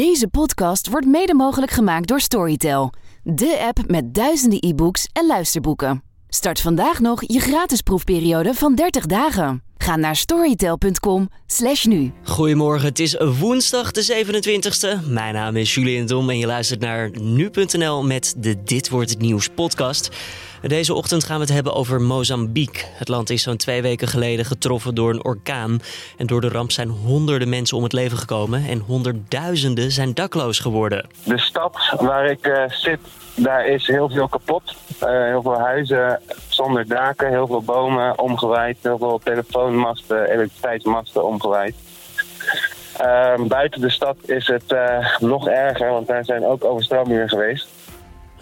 Deze podcast wordt mede mogelijk gemaakt door Storytel, de app met duizenden e-books en luisterboeken. Start vandaag nog je gratis proefperiode van 30 dagen. Ga naar storytel.com/slash nu. Goedemorgen, het is woensdag de 27e. Mijn naam is Julian Dom en je luistert naar nu.nl met de Dit Wordt Het Nieuws podcast. Deze ochtend gaan we het hebben over Mozambique. Het land is zo'n twee weken geleden getroffen door een orkaan. En door de ramp zijn honderden mensen om het leven gekomen en honderdduizenden zijn dakloos geworden. De stad waar ik uh, zit, daar is heel veel kapot. Uh, heel veel huizen zonder daken, heel veel bomen omgewaaid, heel veel telefoonmasten, elektriciteitsmasten omgewaaid. Uh, buiten de stad is het uh, nog erger, want daar zijn ook overstromingen geweest.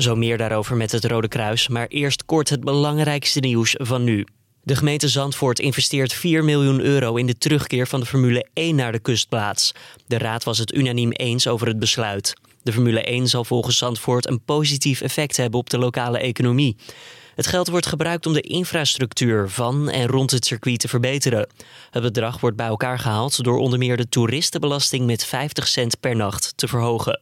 Zo meer daarover met het Rode Kruis, maar eerst kort het belangrijkste nieuws van nu. De gemeente Zandvoort investeert 4 miljoen euro in de terugkeer van de Formule 1 naar de kustplaats. De raad was het unaniem eens over het besluit. De Formule 1 zal volgens Zandvoort een positief effect hebben op de lokale economie. Het geld wordt gebruikt om de infrastructuur van en rond het circuit te verbeteren. Het bedrag wordt bij elkaar gehaald door onder meer de toeristenbelasting met 50 cent per nacht te verhogen.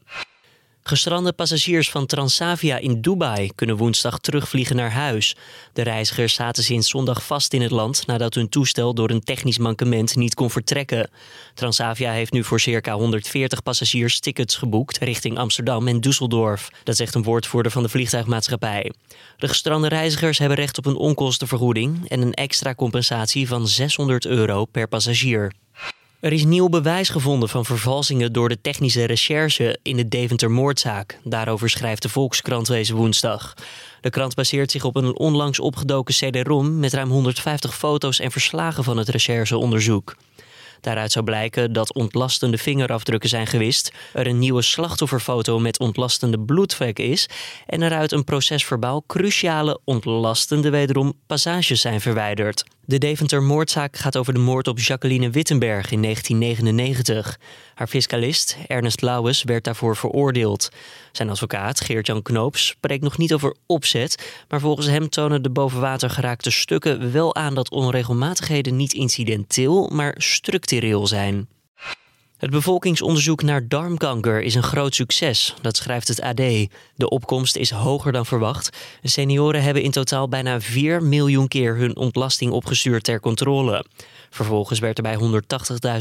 Gestrande passagiers van Transavia in Dubai kunnen woensdag terugvliegen naar huis. De reizigers zaten sinds zondag vast in het land nadat hun toestel door een technisch mankement niet kon vertrekken. Transavia heeft nu voor circa 140 passagiers tickets geboekt richting Amsterdam en Düsseldorf. Dat zegt een woordvoerder van de vliegtuigmaatschappij. De gestrande reizigers hebben recht op een onkostenvergoeding en een extra compensatie van 600 euro per passagier. Er is nieuw bewijs gevonden van vervalsingen door de technische recherche in de Deventer-moordzaak. Daarover schrijft de Volkskrant deze woensdag. De krant baseert zich op een onlangs opgedoken CD-ROM met ruim 150 foto's en verslagen van het rechercheonderzoek. Daaruit zou blijken dat ontlastende vingerafdrukken zijn gewist, er een nieuwe slachtofferfoto met ontlastende bloedvlek is en eruit een procesverbaal cruciale ontlastende wederom passages zijn verwijderd. De Deventer-moordzaak gaat over de moord op Jacqueline Wittenberg in 1999. Haar fiscalist, Ernest Lauwes, werd daarvoor veroordeeld. Zijn advocaat, Geert-Jan Knoops, spreekt nog niet over opzet... maar volgens hem tonen de boven water geraakte stukken wel aan... dat onregelmatigheden niet incidenteel, maar structureel zijn. Het bevolkingsonderzoek naar darmkanker is een groot succes, dat schrijft het AD. De opkomst is hoger dan verwacht. Senioren hebben in totaal bijna 4 miljoen keer hun ontlasting opgestuurd ter controle. Vervolgens werd er bij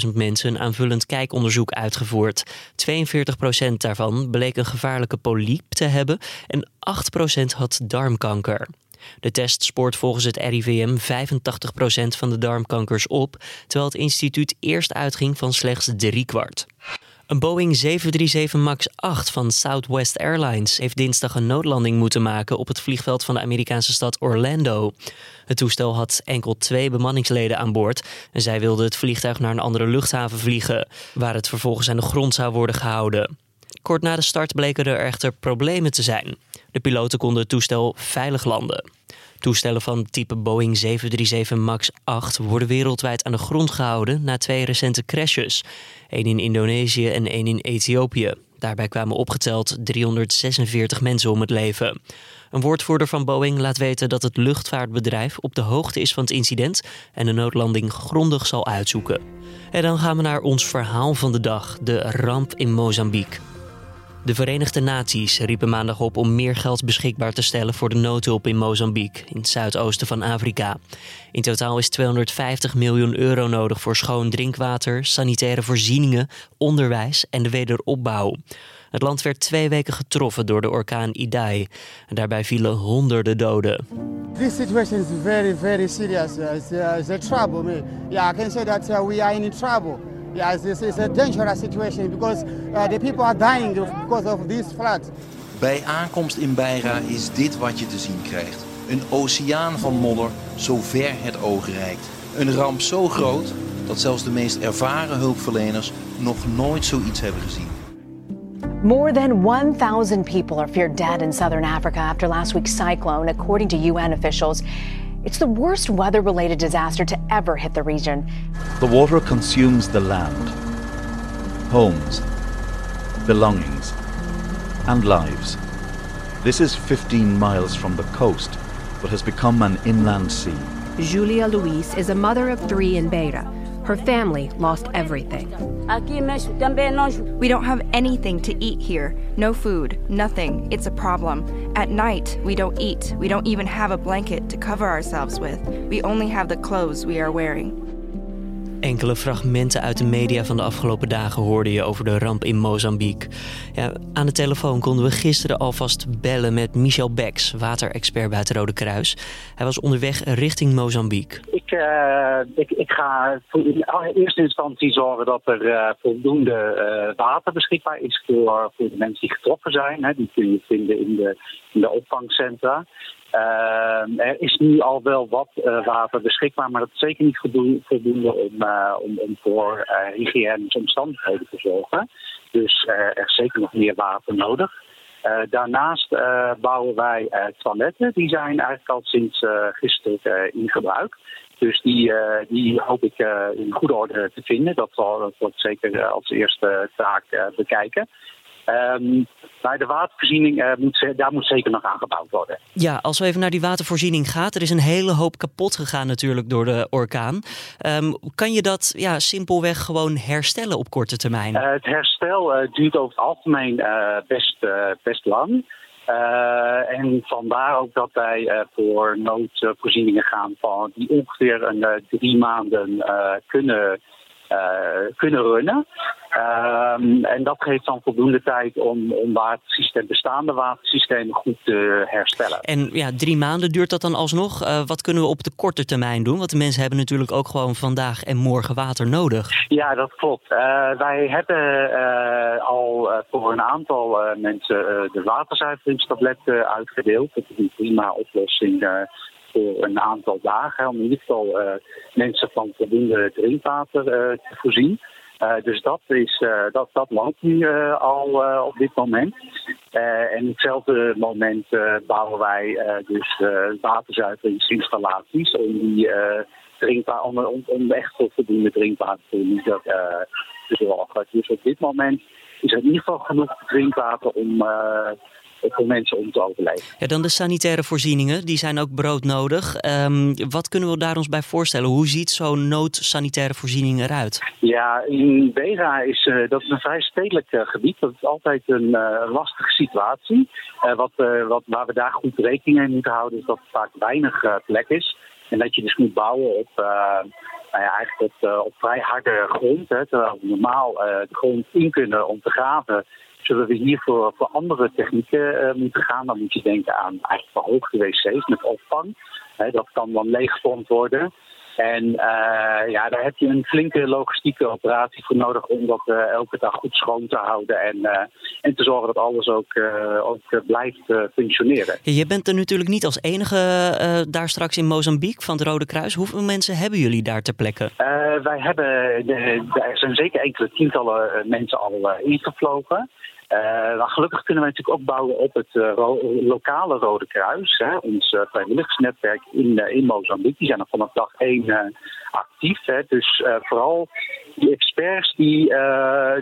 180.000 mensen een aanvullend kijkonderzoek uitgevoerd. 42% daarvan bleek een gevaarlijke polyp te hebben en 8% had darmkanker. De test spoort volgens het RIVM 85% van de darmkankers op, terwijl het instituut eerst uitging van slechts driekwart. Een Boeing 737 MAX 8 van Southwest Airlines heeft dinsdag een noodlanding moeten maken op het vliegveld van de Amerikaanse stad Orlando. Het toestel had enkel twee bemanningsleden aan boord en zij wilden het vliegtuig naar een andere luchthaven vliegen, waar het vervolgens aan de grond zou worden gehouden. Kort na de start bleken er echter problemen te zijn. De piloten konden het toestel veilig landen. Toestellen van type Boeing 737 MAX 8 worden wereldwijd aan de grond gehouden na twee recente crashes. één in Indonesië en één in Ethiopië. Daarbij kwamen opgeteld 346 mensen om het leven. Een woordvoerder van Boeing laat weten dat het luchtvaartbedrijf op de hoogte is van het incident en de noodlanding grondig zal uitzoeken. En dan gaan we naar ons verhaal van de dag, de ramp in Mozambique. De Verenigde Naties riepen maandag op om meer geld beschikbaar te stellen voor de noodhulp in Mozambique, in het zuidoosten van Afrika. In totaal is 250 miljoen euro nodig voor schoon drinkwater, sanitaire voorzieningen, onderwijs en de wederopbouw. Het land werd twee weken getroffen door de orkaan Idai. Daarbij vielen honderden doden. This situation is very, very serious. It's, uh, it's a trouble. Yeah, I can say that uh, we are in trouble. Yeah, it's, it's a dangerous situation because uh, the people are dying because of this flood. Bij aankomst in Beira is dit wat je te zien krijgt. Een oceaan van modder, zo ver het oog reikt. Een ramp zo groot dat zelfs de meest ervaren hulpverleners nog nooit zoiets hebben gezien. More than 1,000 people are feared dead in southern Africa after last week's cyclone, according to UN officials. It's the worst weather related disaster to ever hit the region. The water consumes the land, homes, belongings, and lives. This is 15 miles from the coast, but has become an inland sea. Julia Luis is a mother of three in Beira. Her family lost everything. We don't have anything to eat here. No food, nothing. It's a problem. At night, we don't eat. We don't even have a blanket to cover ourselves with. We only have the clothes we are wearing. Enkele fragmenten uit de media van de afgelopen dagen hoorde je over de ramp in Mozambique. Ja, aan de telefoon konden we gisteren alvast bellen met Michel Becks, waterexpert bij het Rode Kruis. Hij was onderweg richting Mozambique. Ik, uh, ik, ik ga in eerste instantie zorgen dat er uh, voldoende uh, water beschikbaar is voor, voor de mensen die getroffen zijn. Hè. Die kun je vinden in de, in de opvangcentra. Uh, er is nu al wel wat uh, water beschikbaar, maar dat is zeker niet voldoende om, uh, om, om voor hygiënische omstandigheden te zorgen. Dus er is zeker nog meer water nodig. daarnaast bouwen wij toiletten. Die zijn eigenlijk al sinds gisteren in gebruik. Dus die, die hoop ik in goede orde te vinden. Dat, zal, dat wordt zeker als eerste taak bekijken. Um, maar de watervoorziening, uh, moet, daar moet zeker nog aan gebouwd worden. Ja, als we even naar die watervoorziening gaan. Er is een hele hoop kapot gegaan natuurlijk door de orkaan. Um, kan je dat ja, simpelweg gewoon herstellen op korte termijn? Uh, het herstel uh, duurt over het algemeen best, best lang. en vandaar ook dat wij voor noodvoorzieningen gaan van die ongeveer een drie maanden kunnen kunnen runnen. Um, en dat geeft dan voldoende tijd om, om watersysteem, bestaande watersystemen goed te herstellen. En ja, drie maanden duurt dat dan alsnog. Uh, wat kunnen we op de korte termijn doen? Want de mensen hebben natuurlijk ook gewoon vandaag en morgen water nodig. Ja, dat klopt. Uh, wij hebben al voor een aantal mensen de waterzuiveringstabletten uitgedeeld. Dat is een prima oplossing voor een aantal dagen. Om in ieder geval mensen van voldoende drinkwater te voorzien. Uh, dus dat, is, dat, dat loopt nu al op dit moment. en hetzelfde moment bouwen wij dus waterzuiveringsinstallaties om die drinkwater, om, om, om echt voor voldoende drinkwater te zorgen. Dus op dit moment is er in ieder geval genoeg drinkwater om voor mensen om te overleven. Ja, dan de sanitaire voorzieningen, die zijn ook broodnodig. Um, wat kunnen we daar ons bij voorstellen? Hoe ziet zo'n noodsanitaire voorziening eruit? Ja, in Bega is uh, dat is een vrij stedelijk uh, gebied. Dat is altijd een uh, lastige situatie. wat, wat, waar we daar goed rekening mee moeten houden is dat er vaak weinig plek is. En dat je dus moet bouwen op, nou ja, eigenlijk op, op vrij harde grond. Hè, terwijl we normaal de grond in kunnen om te graven zullen we hier voor, voor andere technieken uh, moeten gaan. Dan moet je denken aan eigenlijk verhoogde wc's met opvang. dat kan dan leeggepompt worden. En uh, ja, daar heb je een flinke logistieke operatie voor nodig om dat uh, elke dag goed schoon te houden en, uh, en te zorgen dat alles ook, ook blijft functioneren. Je bent er natuurlijk niet als enige daar straks in Mozambique van het Rode Kruis. Hoeveel mensen hebben jullie daar ter plekke? wij hebben, er zijn zeker enkele tientallen mensen al ingevlogen. Uh, gelukkig kunnen wij natuurlijk ook bouwen op het uh, lokale Rode Kruis, hè, ons uh, vrijwilligersnetwerk in, in Mozambique. Die zijn er vanaf dag één actief. Hè. Dus vooral die experts die,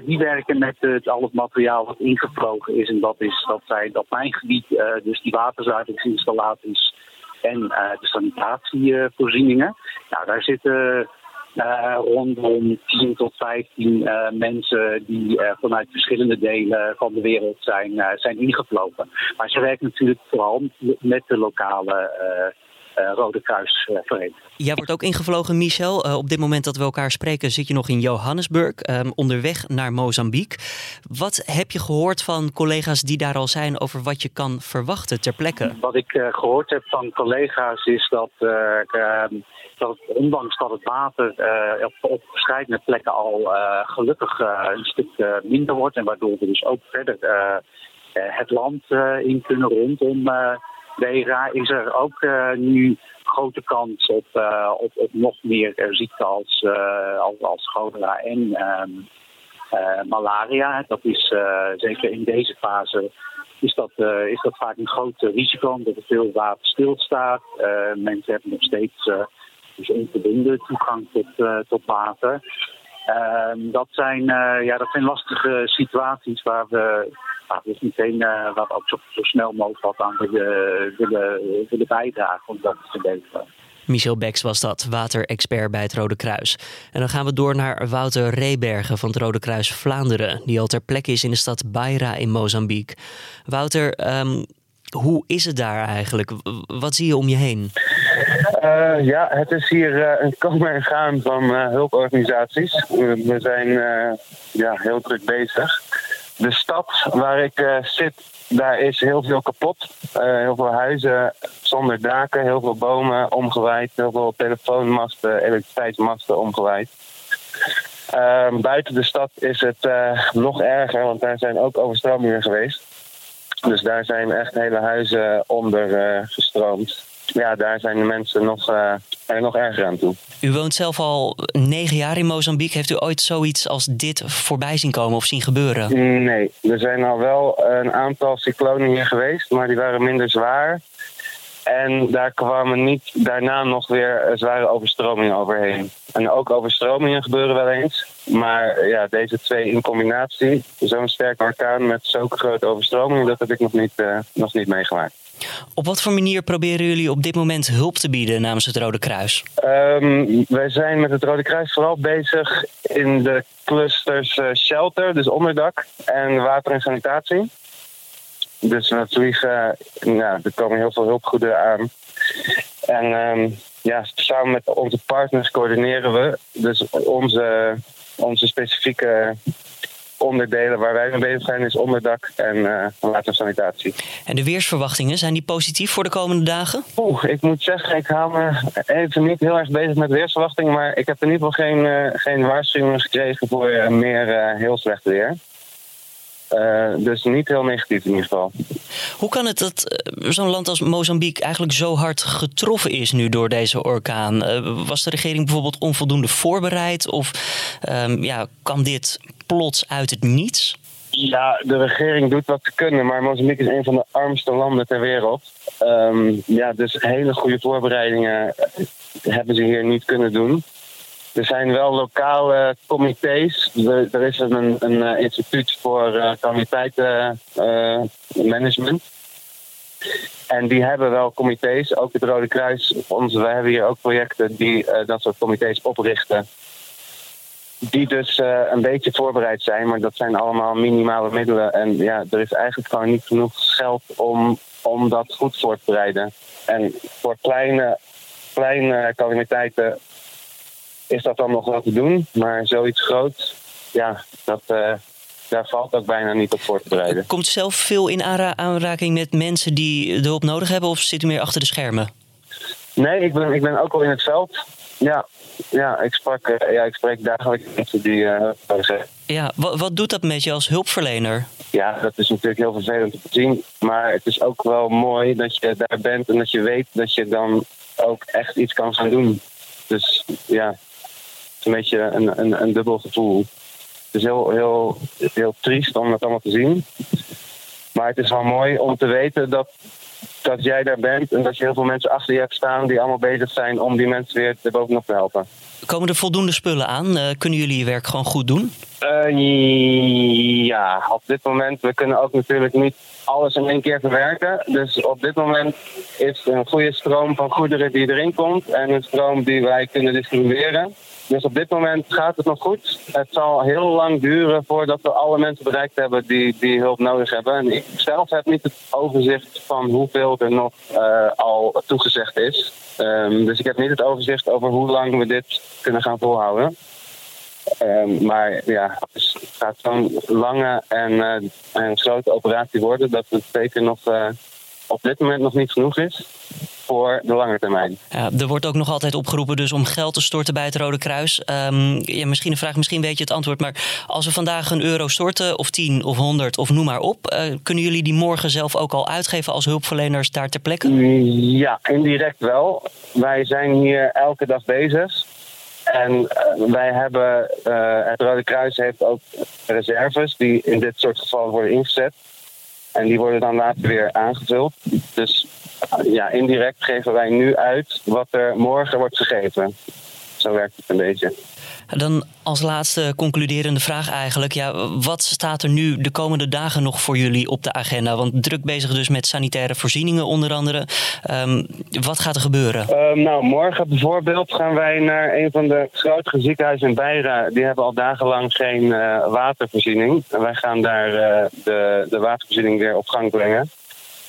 die werken met het, al het materiaal wat ingevlogen is. En dat is dat zijn op mijn gebied, dus die waterzuiveringsinstallaties en de sanitatievoorzieningen. Nou, daar zitten uh, rondom 10 tot 15 uh, mensen die uh, vanuit verschillende delen van de wereld zijn, zijn ingevlogen. Maar ze werken natuurlijk vooral met de lokale Rode Kruisvereniging. Jij wordt ook ingevlogen, Michel. op dit moment dat we elkaar spreken zit je nog in Johannesburg, um, onderweg naar Mozambique. Wat heb je gehoord van collega's die daar al zijn over wat je kan verwachten ter plekke? Wat ik gehoord heb van collega's is dat ehm, dat ondanks dat het water uh, op, op plekken al uh, gelukkig uh, een stuk minder wordt. En waardoor we dus ook verder het land in kunnen rondom Bera, is er ook nu grote kans op, op, op nog meer ziekten als, als, als cholera en um, malaria. Dat is zeker in deze fase is dat, is dat vaak een groot risico omdat er veel water stilstaat. Uh, mensen hebben nog steeds dus onvoldoende toegang tot, uh, tot water. Uh, dat, zijn, uh, ja, dat zijn lastige situaties waar we nou, dus meteen uh, waar we ook zo, zo, snel mogelijk wat aan willen, willen, willen bijdragen om dat te verbeteren. Michel Beks was dat, waterexpert bij het Rode Kruis. En dan gaan we door naar Wouter Rebergen van het Rode Kruis Vlaanderen, die al ter plekke is in de stad Beira in Mozambique. Wouter, ehm, hoe is het daar eigenlijk? Wat zie je om je heen? Uh, ja, het is hier uh, een komen en gaan van uh, hulporganisaties. We zijn ja, heel druk bezig. De stad waar ik zit, daar is heel veel kapot. heel veel huizen zonder daken, heel veel bomen omgewaaid, heel veel telefoonmasten, elektriciteitsmasten omgewaaid. Buiten de stad is het nog erger, want daar zijn ook overstromingen geweest. Dus daar zijn echt hele huizen onder gestroomd ja, daar zijn de mensen nog, uh, er nog erger aan toe. U woont zelf al negen jaar in Mozambique. Heeft u ooit zoiets als dit voorbij zien komen of zien gebeuren? Nee, er zijn al wel een aantal cyclonen hier geweest, maar die waren minder zwaar. En daar kwamen niet daarna nog weer zware overstromingen overheen. En ook overstromingen gebeuren wel eens. Maar ja, deze twee in combinatie, zo'n sterke orkaan met zulke grote overstromingen, dat heb ik nog niet, uh, nog niet meegemaakt. Op wat voor manier proberen jullie op dit moment hulp te bieden namens het Rode Kruis? Um, wij zijn met het Rode Kruis vooral bezig in de clusters uh, shelter, dus onderdak, en water en sanitatie. Dus we vliegen, ja, er komen heel veel hulpgoederen aan. En um, ja, samen met onze partners coördineren we dus onze, onze specifieke onderdelen waar wij mee bezig zijn is onderdak en uh, watersanitatie. En de weersverwachtingen, zijn die positief voor de komende dagen? Oeh, ik moet zeggen, ik hou me even niet heel erg bezig met weersverwachtingen, maar ik heb in ieder geval geen, uh, geen waarschuwingen gekregen voor uh, meer heel slecht weer. Uh, dus niet heel negatief in ieder geval. Hoe kan het dat zo'n land als Mozambique eigenlijk zo hard getroffen is nu door deze orkaan? Uh, was de regering bijvoorbeeld onvoldoende voorbereid? Of um, ja, kan dit plots uit het niets? Ja, de regering doet wat ze kunnen, maar Mozambique is een van de armste landen ter wereld. Um, ja, dus hele goede voorbereidingen hebben ze hier niet kunnen doen. Er zijn wel lokale comité's. Er, is een, een uh, instituut voor uh, calamiteitenmanagement. Uh, en die hebben wel comité's, ook het Rode Kruis. Onze, wij hebben hier ook projecten die dat soort comité's oprichten. Die dus een beetje voorbereid zijn, maar dat zijn allemaal minimale middelen. En ja, er is eigenlijk gewoon niet genoeg geld om, om dat goed voor te bereiden. En voor kleine, kleine calamiteiten is dat dan nog wel te doen. Maar zoiets groot, ja, dat, uh, daar valt ook bijna niet op voor te bereiden. Komt zelf veel in aanraking met mensen die de hulp nodig hebben of zit u meer achter de schermen? Nee, ik ben, ik ben ook al in het veld. Ja, ja, ik, sprak, uh, ja, ik spreek dagelijks mensen die uh. Ja, wat, wat doet dat met je als hulpverlener? Ja, dat is natuurlijk heel vervelend te zien. Maar het is ook wel mooi dat je daar bent en dat je weet dat je dan ook echt iets kan gaan doen. Dus ja, een beetje een, een, een dubbel gevoel. Het is heel, heel, heel triest om dat allemaal te zien. Maar het is wel mooi om te weten dat, dat jij daar bent en dat je heel veel mensen achter je hebt staan die allemaal bezig zijn om die mensen weer erbovenop te helpen. Komen er voldoende spullen aan? Uh, kunnen jullie je werk gewoon goed doen? Uh, ja, op dit moment. We kunnen ook natuurlijk niet alles in één keer verwerken. Dus op dit moment is een goede stroom van goederen die erin komt en een stroom die wij kunnen distribueren. Dus op dit moment gaat het nog goed. Het zal heel lang duren voordat we alle mensen bereikt hebben die, die hulp nodig hebben. En ik zelf heb niet het overzicht van hoeveel er nog uh, al toegezegd is. Um, dus ik heb niet het overzicht over hoe lang we dit kunnen gaan volhouden. Um, maar ja, het gaat zo'n lange en, uh, en grote operatie worden dat het zeker nog uh, op dit moment nog niet genoeg is voor de lange termijn. Ja, er wordt ook nog altijd opgeroepen dus om geld te storten bij het Rode Kruis. Um, ja, misschien een vraag, misschien weet je het antwoord. Maar als we vandaag een euro storten, of 10 of 100 of noem maar op... Uh, kunnen jullie die morgen zelf ook al uitgeven als hulpverleners daar ter plekke? Ja, indirect wel. Wij zijn hier elke dag bezig. En uh, wij hebben, uh, het Rode Kruis heeft ook reserves die in dit soort gevallen worden ingezet. En die worden dan later weer aangevuld. Dus ja, indirect geven wij nu uit wat er morgen wordt gegeven. Zo werkt het een beetje. Dan als laatste concluderende vraag eigenlijk. Ja, wat staat er nu de komende dagen nog voor jullie op de agenda? Want druk bezig dus met sanitaire voorzieningen onder andere. Ehm, wat gaat er gebeuren? Um, nou, morgen bijvoorbeeld gaan wij naar een van de grotere ziekenhuizen in Beira. Die hebben al dagenlang geen uh, watervoorziening. En wij gaan daar uh, de, de watervoorziening weer op gang brengen.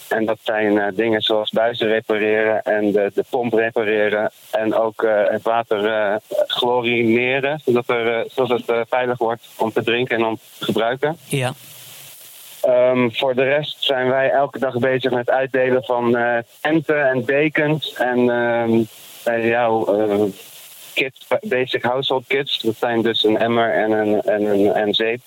En dat zijn uh, dingen zoals buizen repareren en de, de pomp repareren. En ook uh, het water uh, chlorineren, zodat, er, zodat het veilig wordt om te drinken en om te gebruiken. Ja. Um, voor de rest zijn wij elke dag bezig met uitdelen van tenten en dekens. En um, bij jou kits, basic household kits. Dat zijn dus een emmer en een, en een en zeep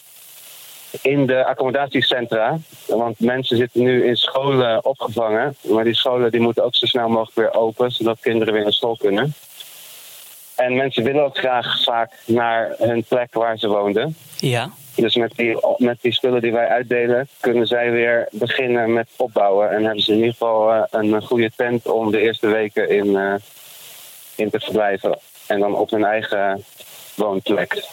in de accommodatiecentra. Want mensen zitten nu in scholen opgevangen. Maar die scholen die moeten ook zo snel mogelijk weer open, zodat kinderen weer naar school kunnen. En mensen willen ook graag vaak naar hun plek waar ze woonden. Ja. Dus met die, met die spullen die wij uitdelen, kunnen zij weer beginnen met opbouwen. En hebben ze in ieder geval uh, een goede tent om de eerste weken in, uh, in te verblijven. En dan op hun eigen woonplek.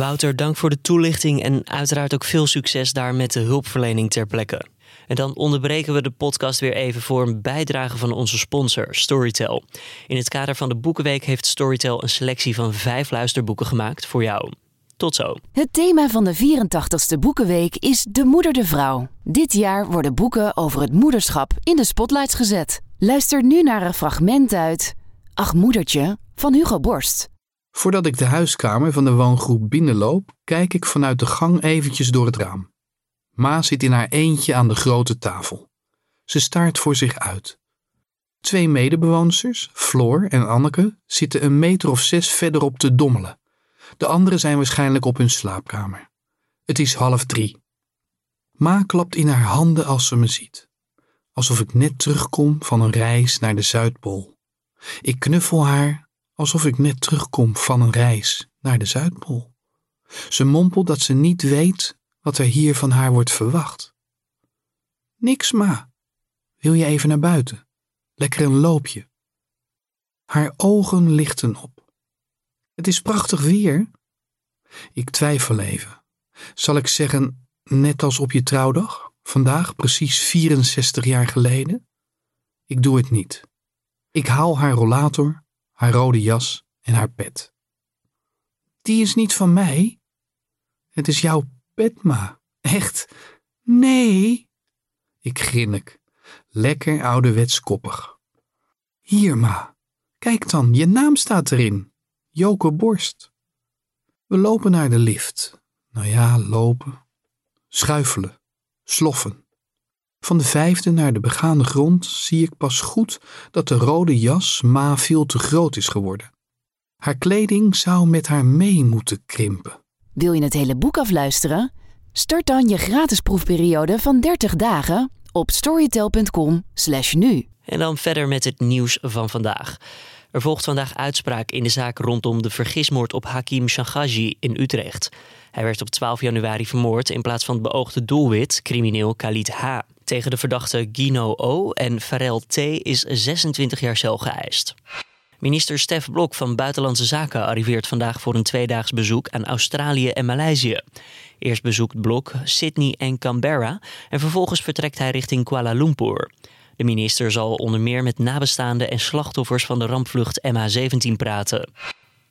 Wouter, dank voor de toelichting en uiteraard ook veel succes daar met de hulpverlening ter plekke. En dan onderbreken we de podcast weer even voor een bijdrage van onze sponsor, Storytel. In het kader van de Boekenweek heeft Storytel een selectie van vijf luisterboeken gemaakt voor jou. Tot zo. Het thema van de 84ste Boekenweek is De Moeder de Vrouw. Dit jaar worden boeken over het moederschap in de spotlights gezet. Luister nu naar een fragment uit Ach Moedertje van Hugo Borst. Voordat ik de huiskamer van de woongroep binnenloop, kijk ik vanuit de gang eventjes door het raam. Ma zit in haar eentje aan de grote tafel. Ze staart voor zich uit. Twee medebewoners, Floor en Anneke, zitten een meter of zes verderop te dommelen. De anderen zijn waarschijnlijk op hun slaapkamer. Het is half drie. Ma klapt in haar handen als ze me ziet. Alsof ik net terugkom van een reis naar de Zuidpool. Ik knuffel haar alsof ik net terugkom van een reis naar de Zuidpool. Ze mompelt dat ze niet weet wat er hier van haar wordt verwacht. Niks, ma. Wil je even naar buiten? Lekker een loopje. Haar ogen lichten op. Het is prachtig weer. Ik twijfel even. Zal ik zeggen, net als op je trouwdag, vandaag precies 64 jaar geleden? Ik doe het niet. Ik haal haar rollator haar rode jas en haar pet. Die is niet van mij. Het is jouw pet, ma. Echt? Nee. Ik grinnik. Lekker ouderwets koppig. Hier, ma. Kijk dan, je naam staat erin. Joke Borst. We lopen naar de lift. Nou ja, lopen. Schuifelen. Sloffen. Van de vijfde naar de begaande grond zie ik pas goed dat de rode jas Ma veel te groot is geworden. Haar kleding zou met haar mee moeten krimpen. Wil je het hele boek afluisteren? Start dan je gratis proefperiode van 30 dagen op storytel.com/nu. En dan verder met het nieuws van vandaag. Er volgt vandaag uitspraak in de zaak rondom de vergismoord op Hakim Shangaji in Utrecht. Hij werd op 12 januari vermoord in plaats van het beoogde doelwit, crimineel Khalid H. Tegen de verdachte Gino O. en Farel T. is 26 jaar cel geëist. Minister Stef Blok van Buitenlandse Zaken arriveert vandaag voor een tweedaags bezoek aan Australië en Maleisië. Eerst bezoekt Blok Sydney en Canberra en vervolgens vertrekt hij richting Kuala Lumpur. De minister zal onder meer met nabestaanden en slachtoffers van de rampvlucht MH17 praten.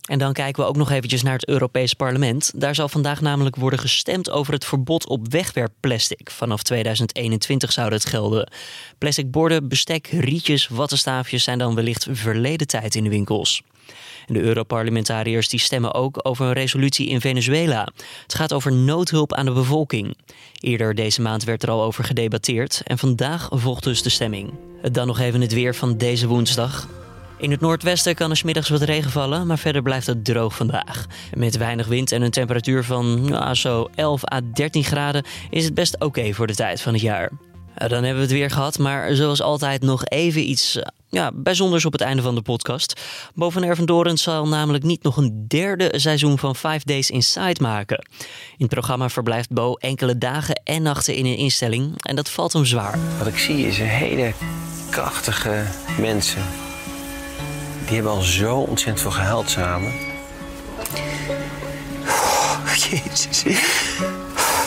En dan kijken we ook nog eventjes naar het Europees Parlement. Daar zal vandaag namelijk worden gestemd over het verbod op wegwerpplastic. Vanaf 2021 zou dat gelden. Plastic borden, bestek, rietjes, wattenstaafjes zijn dan wellicht verleden tijd in de winkels. de Europarlementariërs die stemmen ook over een resolutie in Venezuela. Het gaat over noodhulp aan de bevolking. Eerder deze maand werd er al over gedebatteerd en vandaag volgt dus de stemming. Dan nog even het weer van deze woensdag. In het noordwesten kan er smiddags wat regen vallen, maar verder blijft het droog vandaag. Met weinig wind en een temperatuur van nou, zo 11 à 13 graden is het best oké voor de tijd van het jaar. Dan hebben we het weer gehad, maar zoals altijd nog even iets ja, bijzonders op het einde van de podcast. Boven Erven zal namelijk niet nog een derde seizoen van 5 Days Inside maken. In het programma verblijft Bo enkele dagen en nachten in een instelling en dat valt hem zwaar. Wat ik zie is een hele krachtige mensen die hebben al zo ontzettend veel gehuild samen. Jezus.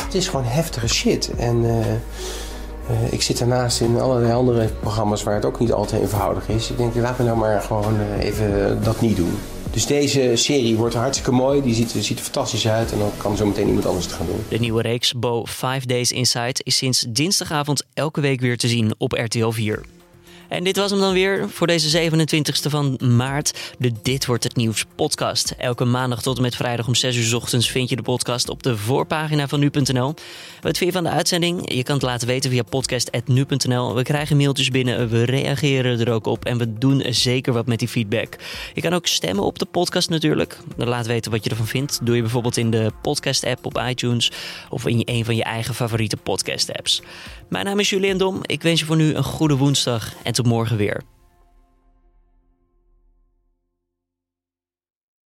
Het is gewoon heftige shit. En eh, eh, ik zit daarnaast in allerlei andere programma's waar het ook niet altijd eenvoudig is. Ik denk, laat me nou maar gewoon eh, even dat niet doen. Dus deze serie wordt hartstikke mooi. Die ziet, ziet er fantastisch uit. En dan kan zo meteen iemand anders het gaan doen. De nieuwe reeks Bo 5 Days Inside is sinds dinsdagavond elke week weer te zien op RTL 4. En dit was hem dan weer voor deze 27e van maart. De Dit Wordt Het Nieuws podcast. Elke maandag tot en met vrijdag om 6 uur ochtends vind je de podcast op de voorpagina van nu.nl. Wat vind je van de uitzending? Je kan het laten weten via podcast.nu.nl. We krijgen mailtjes binnen, we reageren er ook op en we doen zeker wat met die feedback. Je kan ook stemmen op de podcast natuurlijk. Laat weten wat je ervan vindt. Doe je bijvoorbeeld in de podcast app op iTunes of in een van je eigen favoriete podcast apps. Mijn naam is Julian Dom. Ik wens je voor nu een goede woensdag en tot morgen weer.